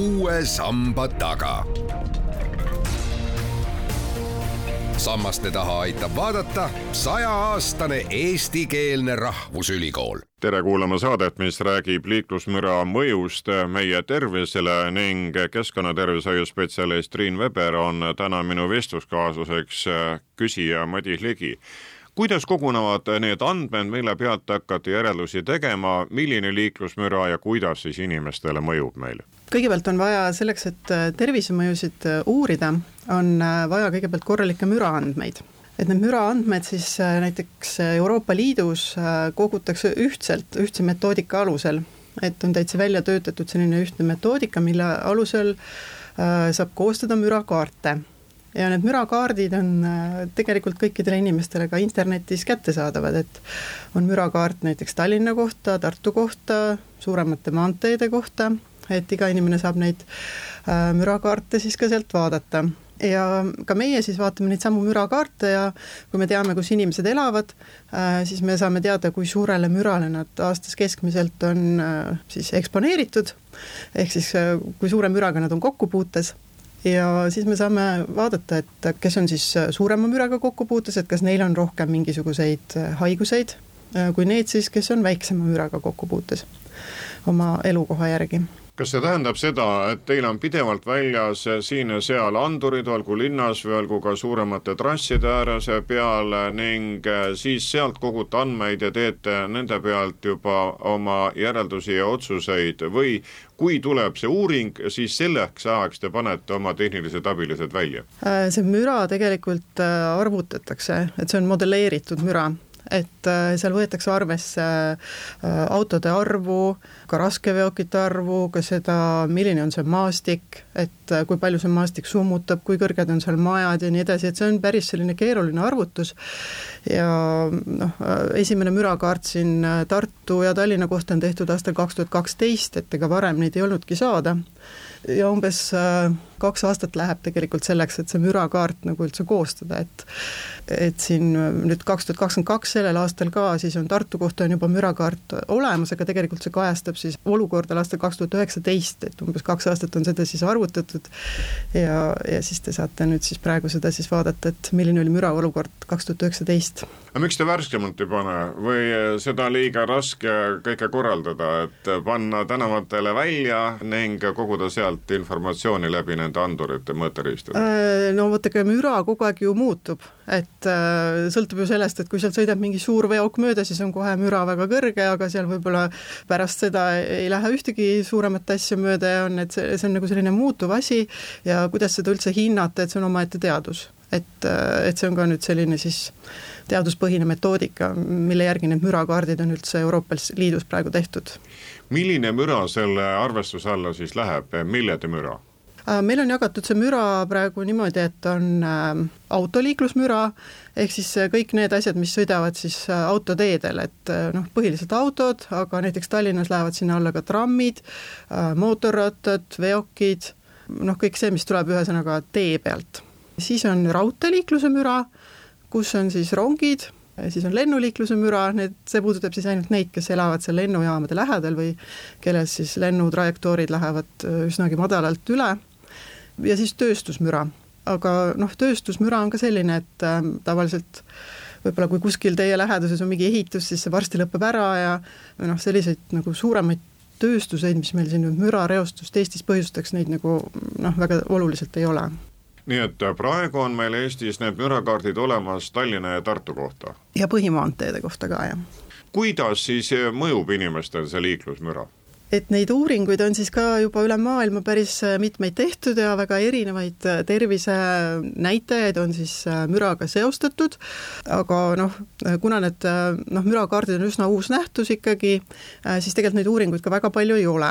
uue samba taga. sammaste taha aitab vaadata sajaaastane eestikeelne rahvusülikool tere kuulama saadet, mis räägib liiklusmüra mõjust meie tervisele ning keskkonnatervishoiu spetsialist Triin Veber on täna minu vestluskaaslaseks küsija Madis Ligi kuidas kogunevad need andmed, mille pealt hakkate järeldusi tegema, milline liiklusmüra ja kuidas siis inimestele mõjub meile? Kõigepealt on vaja selleks, et äh, tervisemõjusid äh, uurida, on äh, vaja kõigepealt korralikke müraandmeid. Et need müraandmed siis näiteks Euroopa Liidus kogutakse ühtselt, ühtse metoodika alusel, et on täitsa välja töötatud selline ühtne metoodika, mille alusel saab koostada mürakaarte. Ja need mürakaardid on tegelikult kõikidele inimestele ka internetis kättesaadavad, et on mürakaart näiteks Tallinna kohta, Tartu kohta, suuremate maanteede kohta, et iga inimene saab neid äh, mürakaarte siis ka sealt vaadata. Ja ka meie siis vaatame neid samu mürakaarte ja kui me teame, kus inimesed elavad, äh, siis me saame teada, kui suurele mürale nad aastas keskmiselt on siis eksponeeritud, ehk siis kui suure müraga nad on kokkupuutes ja siis me saame vaadata, et kes on siis suurema müraga kokkupuutes, et kas neil on rohkem mingisuguseid haiguseid kui need siis, kes on väiksema müraga kokkupuutes oma elukoha järgi kas see tähendab seda, et teil on pidevalt väljas siin ja seal andurid, olgu linnas või olgu ka suuremate trasside ääres peal ning siis sealt kogute andmeid ja teete nende pealt juba oma järeldusi ja otsuseid või kui tuleb see uuring, siis selleks ajaks te panete oma tehnilised abilised välja? see müra tegelikult arvutatakse, et see on modelleeritud müra et äh, seal võetakse arvesse äh, autode arvu, ka raskeveokite arvu, ka seda, milline on see maastik, et äh, kui palju see maastik summutab, kui kõrged on seal majad ja nii edasi, et see on päris selline keeruline arvutus. ja noh, esimene mürakaart siin Tartu ja Tallinna kohta on tehtud aastal kaks tuhat kaksteist, et ega varem neid ei olnudki saada ja umbes kaks aastat läheb tegelikult selleks, et see mürakaart nagu üldse koostada, et et siin nüüd kaks tuhat kakskümmend kaks sellel aastal ka, siis on Tartu kohta on juba mürakaart olemas, aga tegelikult see kajastab siis olukorda aastal kaks tuhat üheksateist, et umbes kaks aastat on seda siis arvutatud ja, ja siis te saate nüüd siis praegu seda siis vaadata, et milline oli müra olukord kaks tuhat üheksateist. aga miks te värskemalt ei pane või seda liiga raske kõike korraldada, et panna tänavatele välja ning koguda sealt informatsiooni läbi nende nende andurite mõõteriistade? Äh, no vaadake, müra kogu aeg ju muutub, et äh, sõltub ju sellest, et kui sealt sõidab mingi suur veok mööda, siis on kohe müra väga kõrge, aga seal võib-olla pärast seda ei lähe ühtegi suuremat asja mööda ja on, et see, see on nagu selline muutuv asi ja kuidas seda üldse hinnata, et see on omaette teadus. et, äh, et see on ka nüüd selline siis teaduspõhine metoodika, mille järgi need mürakaardid on üldse Euroopa Liidus praegu tehtud. milline müra selle arvestuse alla siis läheb, millede müra? Äh, meil on jagatud see müra praegu niimoodi, et on äh, autoliiklusmüra, ehk siis äh, kõik need asjad, mis sõidavad siis autoteedel, et noh, põhiliselt autod, aga näiteks Tallinnas lähevad sinna alla ka trammid, mootorrattad, veokid, noh, kõik see, mis tuleb ühesõnaga tee pealt. siis on raudteeliikluse müra, kus on siis rongid, siis on lennuliikluse müra, need, see puudutab siis ainult neid, kes elavad seal lennujaamade lähedal või kellel siis lennutrajektoorid lähevad üsnagi madalalt üle ja siis tööstusmüra. aga noh, tööstusmüra on ka selline, et äh, tavaliselt võib-olla kui kuskil teie läheduses on mingi ehitus, siis see varsti lõpeb ära ja noh, selliseid nagu suuremaid tööstuseid, mis meil siin nüüd mürareostust Eestis põhjustaks, neid nagu noh, väga oluliselt ei ole nii et praegu on meil Eestis need mürakaardid olemas Tallinna ja Tartu kohta? ja põhimaanteede kohta ka, jah. kuidas siis mõjub inimestele see liiklusmüra? Et neid uuringuid on siis ka juba üle maailma päris äh, mitmeid tehtud ja väga erinevaid äh, tervisenäitajaid on siis äh, müraga seostatud, aga noh, kuna need noh, mürakaardid on üsna uus nähtus ikkagi, siis tegelikult neid uuringuid ka väga palju ei ole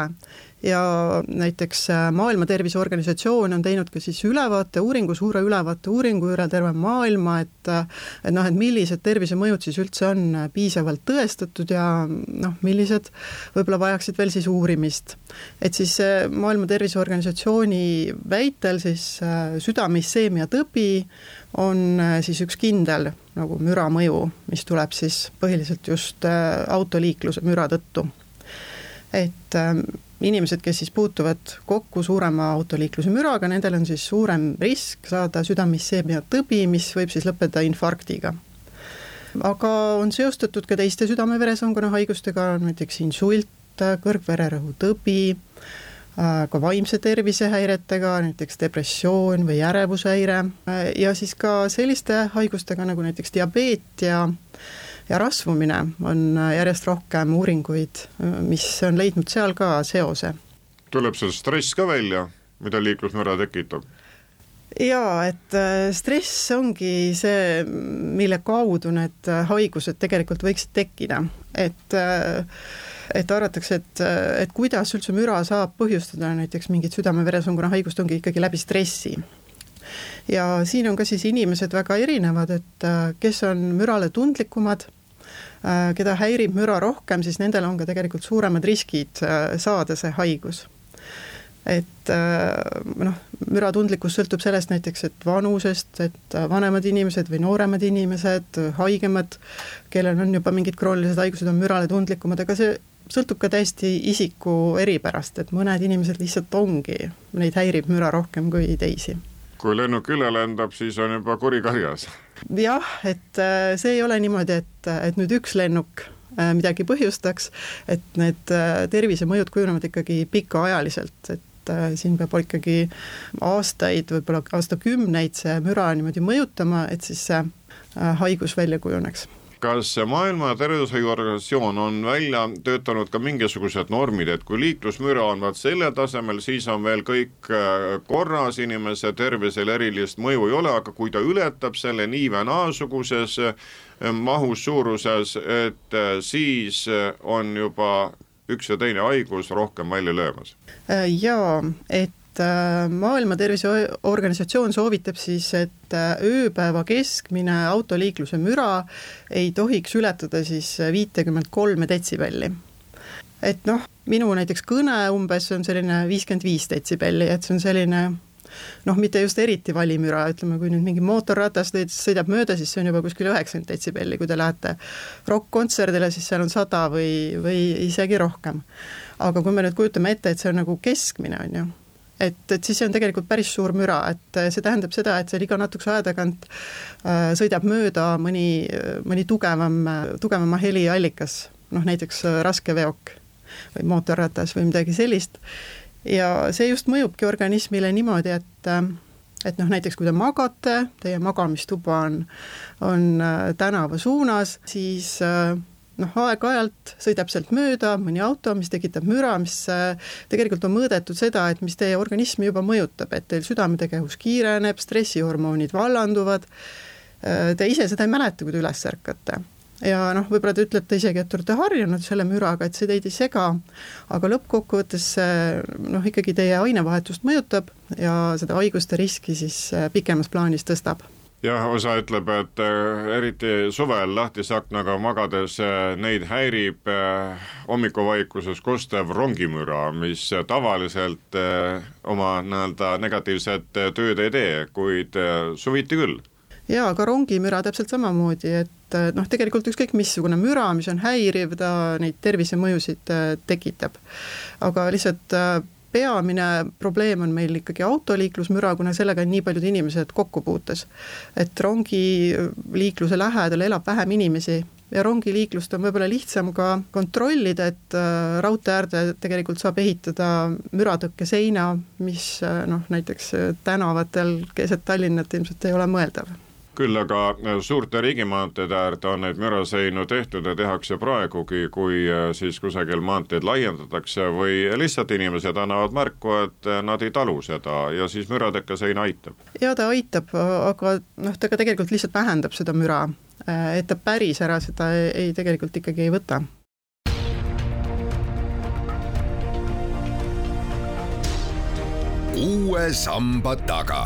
ja näiteks äh, Maailma Terviseorganisatsioon on teinud ka siis ülevaate uuringu, suure ülevaate uuringu üle terve maailma, et äh, et noh, et millised tervisemõjud siis üldse on äh, piisavalt tõestatud ja noh, millised võib-olla vajaksid veel siis uurimist. et siis Maailma Terviseorganisatsiooni väitel siis südame-isseemia tõbi on siis üks kindel nagu müramõju, mis tuleb siis põhiliselt just autoliikluse müra tõttu. et inimesed, kes siis puutuvad kokku suurema autoliikluse müraga, nendel on siis suurem risk saada südame-isseemia tõbi, mis võib siis lõppeda infarktiga. aga on seostatud ka teiste südame-veresoonkonna haigustega, näiteks insult, kõrgvererõhu tõbi, ka vaimse tervise häiretega, näiteks depressioon või ärevushäire ja siis ka selliste haigustega nagu näiteks diabeet ja ja rasvumine on järjest rohkem uuringuid, mis on leidnud seal ka seose. tuleb see stress ka välja, mida liiklusmüra tekitab? jaa, et äh, stress ongi see, mille kaudu need haigused tegelikult võiksid tekkida, et äh, et arvatakse, et, et kuidas üldse müra saab põhjustada näiteks mingit südame-veresoonkonna haigust, ongi ikkagi läbi stressi ja siin on ka siis inimesed väga erinevad, et äh, kes on mürale tundlikumad Äh, keda häirib müra rohkem, siis nendel on ka tegelikult suuremad riskid äh, saada see haigus. et äh, noh, müratundlikkus sõltub sellest näiteks, et vanusest, et vanemad inimesed või nooremad inimesed, haigemad, kellel on juba mingid kroonilised haigused, on mürale tundlikumad, aga see sõltub ka täiesti isiku eripärast, et mõned inimesed lihtsalt ongi, neid häirib müra rohkem kui teisi kui lennuk üle lendab, siis on juba kuri karjas. jah, et äh, see ei ole niimoodi, et, et nüüd üks lennuk äh, midagi põhjustaks, et need äh, tervisemõjud kujunevad ikkagi pikaajaliselt, et siin peab ikkagi aastaid, võib-olla aastakümneid see müra niimoodi mõjutama, et siis see haigus välja kujuneks kas Maailma Tervishoiuorganisatsioon on välja töötanud ka mingisugused normid, et kui liiklusmüra on vaat sellel tasemel, siis on veel kõik äh, korras, inimese tervisele erilist mõju ei ole, aga kui ta ületab selle nii või naasuguses äh, mahus, suuruses, et äh, siis on juba üks ja teine haigus rohkem välja löömas? jaa, et Äh, maailma Terviseorganisatsioon soovitab siis, et äh, ööpäeva keskmine autoliikluse müra ei tohiks ületada siis viitekümmet kolme detsibelli. et noh, minu näiteks kõne umbes on selline viiskümmend viis detsibelli, et see on selline noh, mitte just eriti valimüra, ütleme, kui nüüd mingi mootorratas sõidab mööda, siis see on juba kuskil üheksakümmend detsibelli, kui te lähete rokk-kontserdile, siis seal on sada või, või isegi rohkem. aga kui me nüüd kujutame ette, et see on nagu keskmine, on ju, et, et siis see on tegelikult päris suur müra, et see tähendab seda, et seal iga natukese aja tagant äh, sõidab mööda mõni, mõni tugevam, tugevama heliallikas, noh näiteks äh, raskeveok või mootorratas või midagi sellist, ja see just mõjubki organismile niimoodi, et äh, et noh, näiteks kui te magate, teie magamistuba on, on tänava suunas, siis äh, noh, aeg-ajalt sõidab sealt mööda mõni auto, mis tekitab müra, mis äh, tegelikult on mõõdetud seda, et mis teie organismi juba mõjutab, et teil südametegevus kiireneb, stressihormoonid vallanduvad, äh, te ise seda ei mäleta, kui te üles ärkate. Ja noh, võib-olla te ütlete isegi, et te olete harjunud selle müraga, et see teid ei sega, aga lõppkokkuvõttes see noh, ikkagi teie ainevahetust mõjutab ja seda haiguste riski siis äh, pikemas plaanis tõstab jah, osa ütleb, et äh, eriti suvel lahtise aknaga magades äh, neid häirib äh, hommikuvaikuses kostev rongimüra, mis tavaliselt oma nii-öelda negatiivset tööd ei tee, kuid suviti küll jaa, aga rongimüra täpselt samamoodi, et noh, tegelikult ükskõik missugune müra, mis on häiriv, ta neid tervisemõjusid tekitab. aga lihtsalt peamine probleem on meil ikkagi autoliiklusmüra, kuna sellega on nii paljud inimesed kokkupuutes. et rongiliikluse lähedal elab vähem inimesi ja rongiliiklust on võib-olla lihtsam ka kontrollida, et äh, raudtee äärde tegelikult saab ehitada müratõkkeseina, mis äh, noh, näiteks tänavatel keset Tallinnat ilmselt ei ole mõeldav küll aga äh, suurte riigimaanteede äärde on neid müraseinu tehtud ja tehakse praegugi, kui äh, siis kusagil maanteed laiendatakse või lihtsalt inimesed annavad märku, et äh, nad ei talu seda ja siis müratõkkesein aitab. ja ta aitab, aga noh, ta ka tegelikult lihtsalt vähendab seda müra, et ta päris ära seda ei, ei tegelikult ikkagi ei võta. Uue samba taga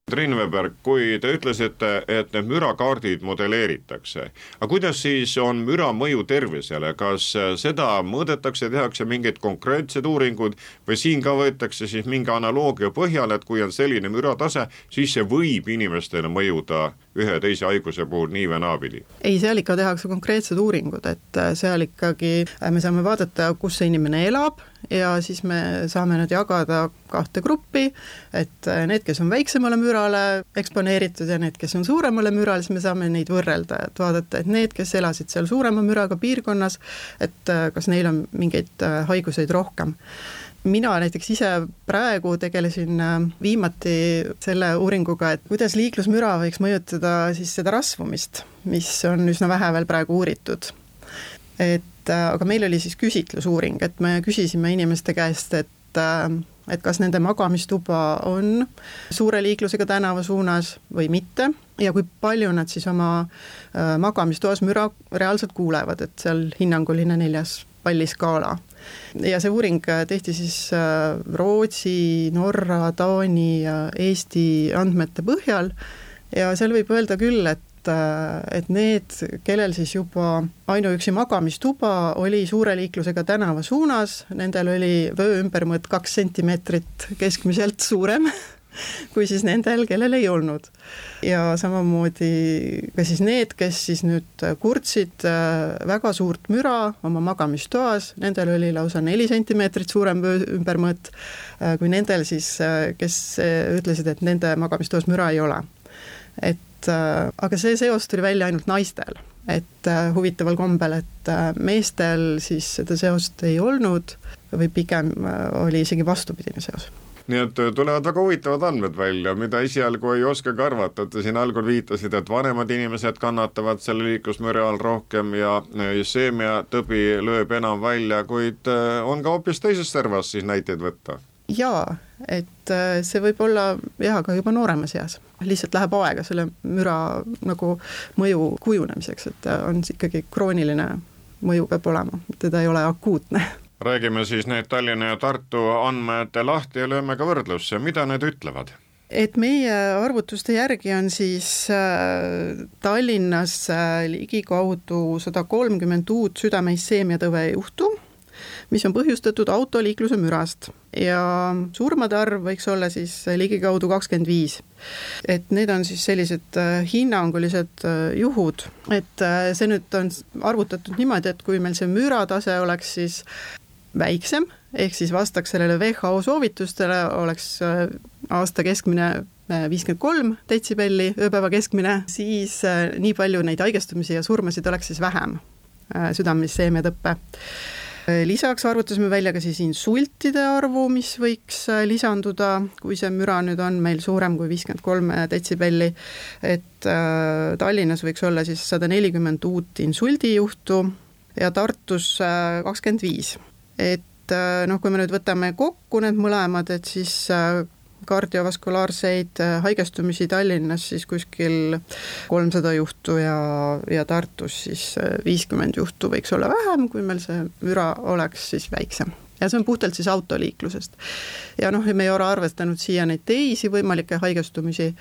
Triin Veber, kui te ütlesite, et need mürakaardid modelleeritakse, aga kuidas siis on müra mõju tervisele, kas seda mõõdetakse, tehakse mingeid konkreetseid uuringuid või siin ka võetakse siis mingi analoogia põhjal, et kui on selline müratase, siis see võib inimestele mõjuda ühe teise haiguse puhul nii või naapidi? ei, seal ikka tehakse konkreetsed uuringud, et äh, seal ikkagi äh, me saame vaadata, kus see inimene elab ja siis me saame nad jagada kahte gruppi, et äh, need, kes on väiksemale mürale eksponeeritud ja need, kes on suuremale mürale, siis me saame neid võrrelda, et vaadata, et need, kes elasid seal suurema müraga piirkonnas, et kas neil on mingeid haiguseid rohkem mina näiteks ise praegu tegelesin äh, viimati selle uuringuga, et kuidas liiklusmüra võiks mõjutada siis seda rasvumist, mis on üsna vähe veel praegu uuritud. et äh, aga meil oli siis küsitlusuuring, et me küsisime inimeste käest, et äh, et kas nende magamistuba on suure liiklusega tänava suunas või mitte ja kui palju nad siis oma magamistoas müra reaalselt kuulevad, et seal hinnanguline neljas palliskaala. Ja see uuring äh, tehti siis äh, Rootsi, Norra, Taani ja Eesti andmete põhjal ja seal võib öelda küll, et äh, et need, kellel siis juba ainuüksi magamistuba oli suure liiklusega tänava suunas, nendel oli vöö ümbermõõt kaks sentimeetrit keskmiselt suurem kui siis nendel, kellel ei olnud. ja samamoodi ka siis need, kes siis nüüd kurtsid äh, väga suurt müra oma magamistoas, nendel oli lausa neli sentimeetrit suurem ümbermõõt äh, kui nendel siis, äh, kes ütlesid, et nende magamistoas müra ei ole. et aga see seos tuli välja ainult naistel. Et huvitaval kombel, et meestel siis seda seost ei olnud või pigem oli isegi vastupidine seos. Nii et äh, tulevad väga huvitavad andmed välja, mida esialgu ei oskagi arvata, et te siin algul viitasite, et vanemad inimesed kannatavad selle liiklusmüra all rohkem ja äh, seemiatõbi lööb enam välja, kuid äh, on ka hoopis teisest servast siis näiteid võtta jaa, et see võib olla jah, ka juba nooremas eas, lihtsalt läheb aega selle müra nagu mõju kujunemiseks, et on ikkagi krooniline mõju peab olema, teda ei ole akuutne. Räägime siis need Tallinna ja Tartu andmed lahti ja lööme ka võrdlusse, mida need ütlevad? et meie arvutuste järgi on siis äh, Tallinnas äh, ligikaudu sada kolmkümmend uut südame-isseemiatõve juhtu, mis on põhjustatud autoliikluse mürast ja surmade arv võiks olla siis ligikaudu kakskümmend viis. et need on siis sellised äh, hinnangulised juhud, et see nüüd on arvutatud niimoodi, et kui meil see müratase oleks siis väiksem, ehk siis vastaks sellele WHO soovitustele, oleks äh, aasta keskmine äh, viiskümmend kolm detsibelli, ööpäeva keskmine, siis äh, nii palju neid haigestumisi ja surmasid oleks siis vähem südame-seemia-tõppe. Lisaks arvutasime välja ka siis insultide arvu, mis võiks lisanduda, kui see müra nüüd on meil suurem kui viiskümmend kolm detsibelli, et Tallinnas võiks olla siis sada nelikümmend uut insuldijuhtu ja Tartus kakskümmend viis. Et äh, noh, kui me nüüd võtame kokku need mõlemad, et siis äh, kardiovaskulaarseid äh, haigestumisi Tallinnas siis kuskil kolmsada juhtu ja, ja Tartus siis viiskümmend juhtu võiks olla vähem, kui meil see müra oleks siis väiksem ja see on puhtalt siis autoliiklusest. ja noh, me ei ole arvestanud siia neid teisi võimalikke haigestumisi,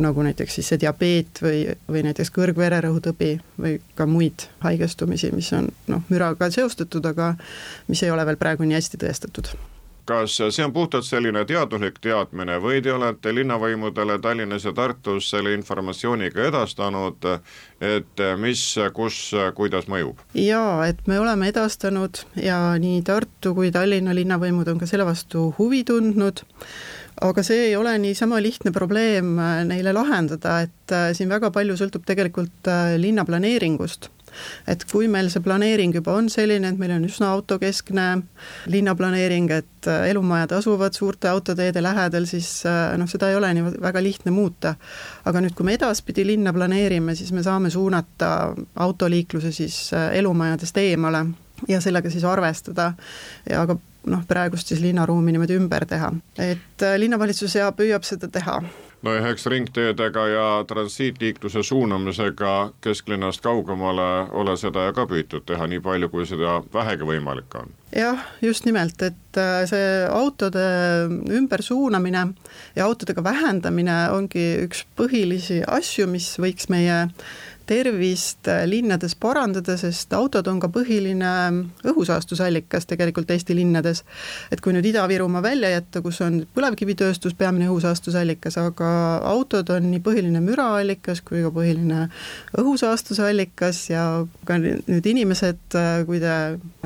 nagu näiteks siis see diabeet või, või näiteks kõrgvererõhutõbi või ka muid haigestumisi, mis on noh, müraga seostatud, aga mis ei ole veel praegu nii hästi tõestatud kas see on puhtalt selline teaduslik teadmine või te olete linnavõimudele Tallinnas ja Tartus selle informatsiooni ka edastanud, et mis, kus, kuidas mõjub? jaa, et me oleme edastanud ja nii Tartu kui Tallinna linnavõimud on ka selle vastu huvi tundnud, aga see ei ole niisama lihtne probleem neile lahendada, et siin väga palju sõltub tegelikult linnaplaneeringust et kui meil see planeering juba on selline, et meil on üsna autokeskne linnaplaneering, et äh, elumajad asuvad suurte autoteede lähedal, siis äh, noh, seda ei ole nii väga lihtne muuta. aga nüüd, kui me edaspidi linna planeerime, siis me saame suunata autoliikluse siis äh, elumajadest eemale ja sellega siis arvestada aga noh, praegust siis linnaruumi niimoodi ümber teha, et linnavalitsus ja püüab seda teha no eks ringteedega ja transiitliikluse suunamisega kesklinnast kaugemale ole seda ka püütud teha nii palju, kui seda vähegi võimalik on. Jah, just nimelt, et äh, see autode ümbersuunamine ja autodega vähendamine ongi üks põhilisi asju, mis võiks meie tervist äh, linnades parandada, sest autod on ka põhiline õhusaastusallikas tegelikult Eesti linnades. et kui nüüd Ida-Virumaa välja jätta, kus on põlevkivitööstus peamine õhusaastusallikas, aga autod on nii põhiline müraallikas kui ka põhiline õhusaastusallikas ja ka nüüd inimesed, äh, kui te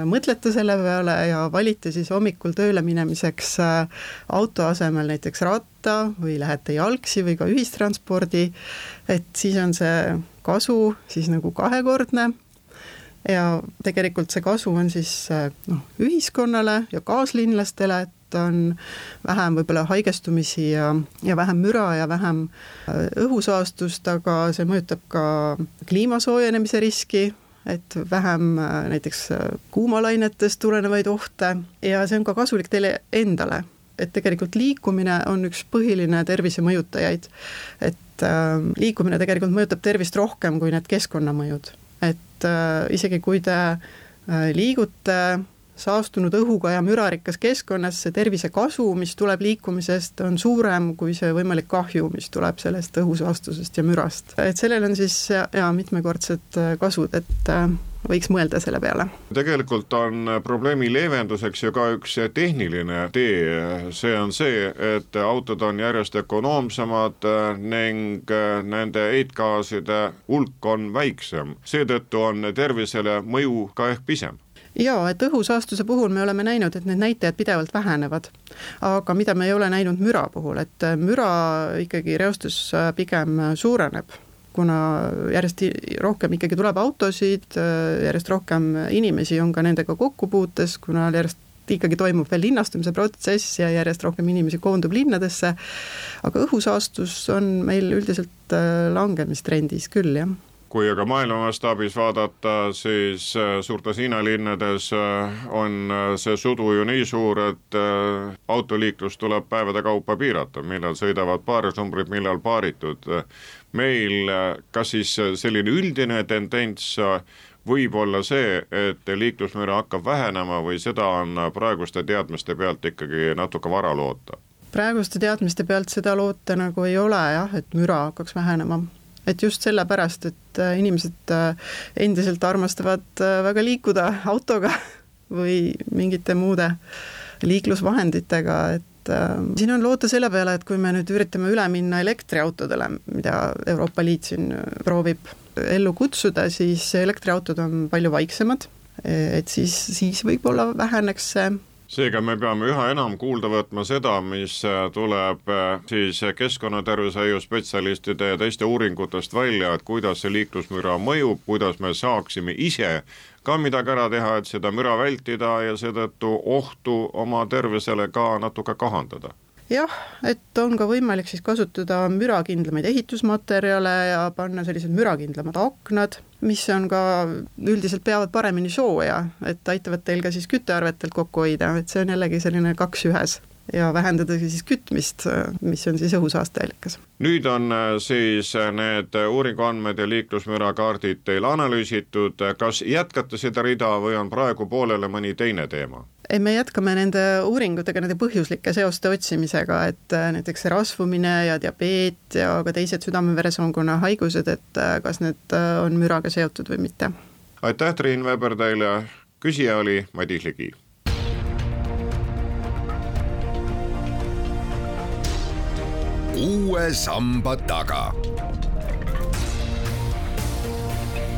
mõtlete selle peale ja valite siis hommikul tööle minemiseks äh, auto asemel näiteks ratta või lähete jalgsi või ka ühistranspordi, et siis on see kasu siis nagu kahekordne. Ja tegelikult see kasu on siis noh, ühiskonnale ja kaaslinlastele, et on vähem võib-olla haigestumisi ja, ja vähem müra ja vähem äh, õhusaastust, aga see mõjutab ka kliima soojenemise riski, et vähem äh, näiteks äh, kuumalainetest tulenevaid ohte. Ja see on ka kasulik teile endale et tegelikult liikumine on üks põhiline tervise mõjutajaid. et äh, liikumine tegelikult mõjutab tervist rohkem kui need keskkonnamõjud, et äh, isegi kui te äh, liigute saastunud õhuga ja mürarikkas keskkonnas, see tervisekasu, mis tuleb liikumisest, on suurem kui see võimalik kahju, mis tuleb sellest õhusaastusest ja mürast. et sellel on siis ja, ja mitmekordsed äh, kasud, et äh, võiks mõelda selle peale. tegelikult on probleemi leevenduseks ju ka üks tehniline tee, see on see, et autod on järjest ökonoomsemad ning nende heitgaaside hulk on väiksem, seetõttu on tervisele mõju ka ehk pisem jaa, et õhusaastuse puhul me oleme näinud, et need näitajad pidevalt vähenevad. aga mida me ei ole näinud müra puhul, et müra ikkagi reostus pigem suureneb kuna järjest rohkem ikkagi tuleb autosid, järjest rohkem inimesi on ka nendega kokkupuutes, kuna järjest ikkagi toimub veel linnastumise protsess ja järjest rohkem inimesi koondub linnadesse, aga õhusaastus on meil üldiselt äh, langemistrendis küll, jah kui aga maailma mastaabis vaadata, siis äh, suurtes hinnalinnades äh, on see sudu ju nii suur, et autoliiklus tuleb päevade kaupa piirata, millal sõidavad paarisnumbrid, millal paaritud meil kas siis selline üldine tendents võib olla see, et liiklusmüra hakkab vähenema või seda on praeguste teadmiste pealt ikkagi natuke vara loota? praeguste teadmiste pealt seda loota nagu ei ole jah, et müra hakkaks vähenema. Et just sellepärast, et äh, inimesed äh, endiselt armastavad äh, väga liikuda autoga või mingite muude liiklusvahenditega, et et äh, siin on loota selle peale, et kui me nüüd üritame üle minna elektriautodele, mida Euroopa Liit siin proovib ellu kutsuda, siis elektriautod on palju vaiksemad, et siis, siis võib-olla väheneks see seega me peame üha enam kuulda võtma seda, mis tuleb äh, siis keskkonnatervishoiu spetsialistide ja teiste uuringutest välja, et kuidas see liiklusmüra mõjub, kuidas me saaksime ise ka midagi ära teha, et seda müra vältida ja seetõttu ohtu oma tervisele ka natuke kahandada jah, et on ka võimalik siis kasutada mürakindlamaid ehitusmaterjale ja panna sellised mürakindlamad aknad, mis on ka, üldiselt peavad paremini sooja, et aitavad teil ka siis küttearvetelt kokku hoida, et see on jällegi selline kaks ühes ja vähendada siis kütmist, mis on siis õhusaasteallikas. nüüd on äh, siis äh, need uuringuandmed ja liiklusmürakaardid teil analüüsitud, kas jätkate seda rida või on praegu pooleli mõni teine teema? Ei, me jätkame nende uuringutega, nende põhjuslike seoste otsimisega, et äh, näiteks rasvumine ja diabeet ja ka teised südame-veresoonkonna haigused, et kas need on müraga seotud või mitte. aitäh, Triin Veber teile, küsija oli Madis Ligi uue samba taga.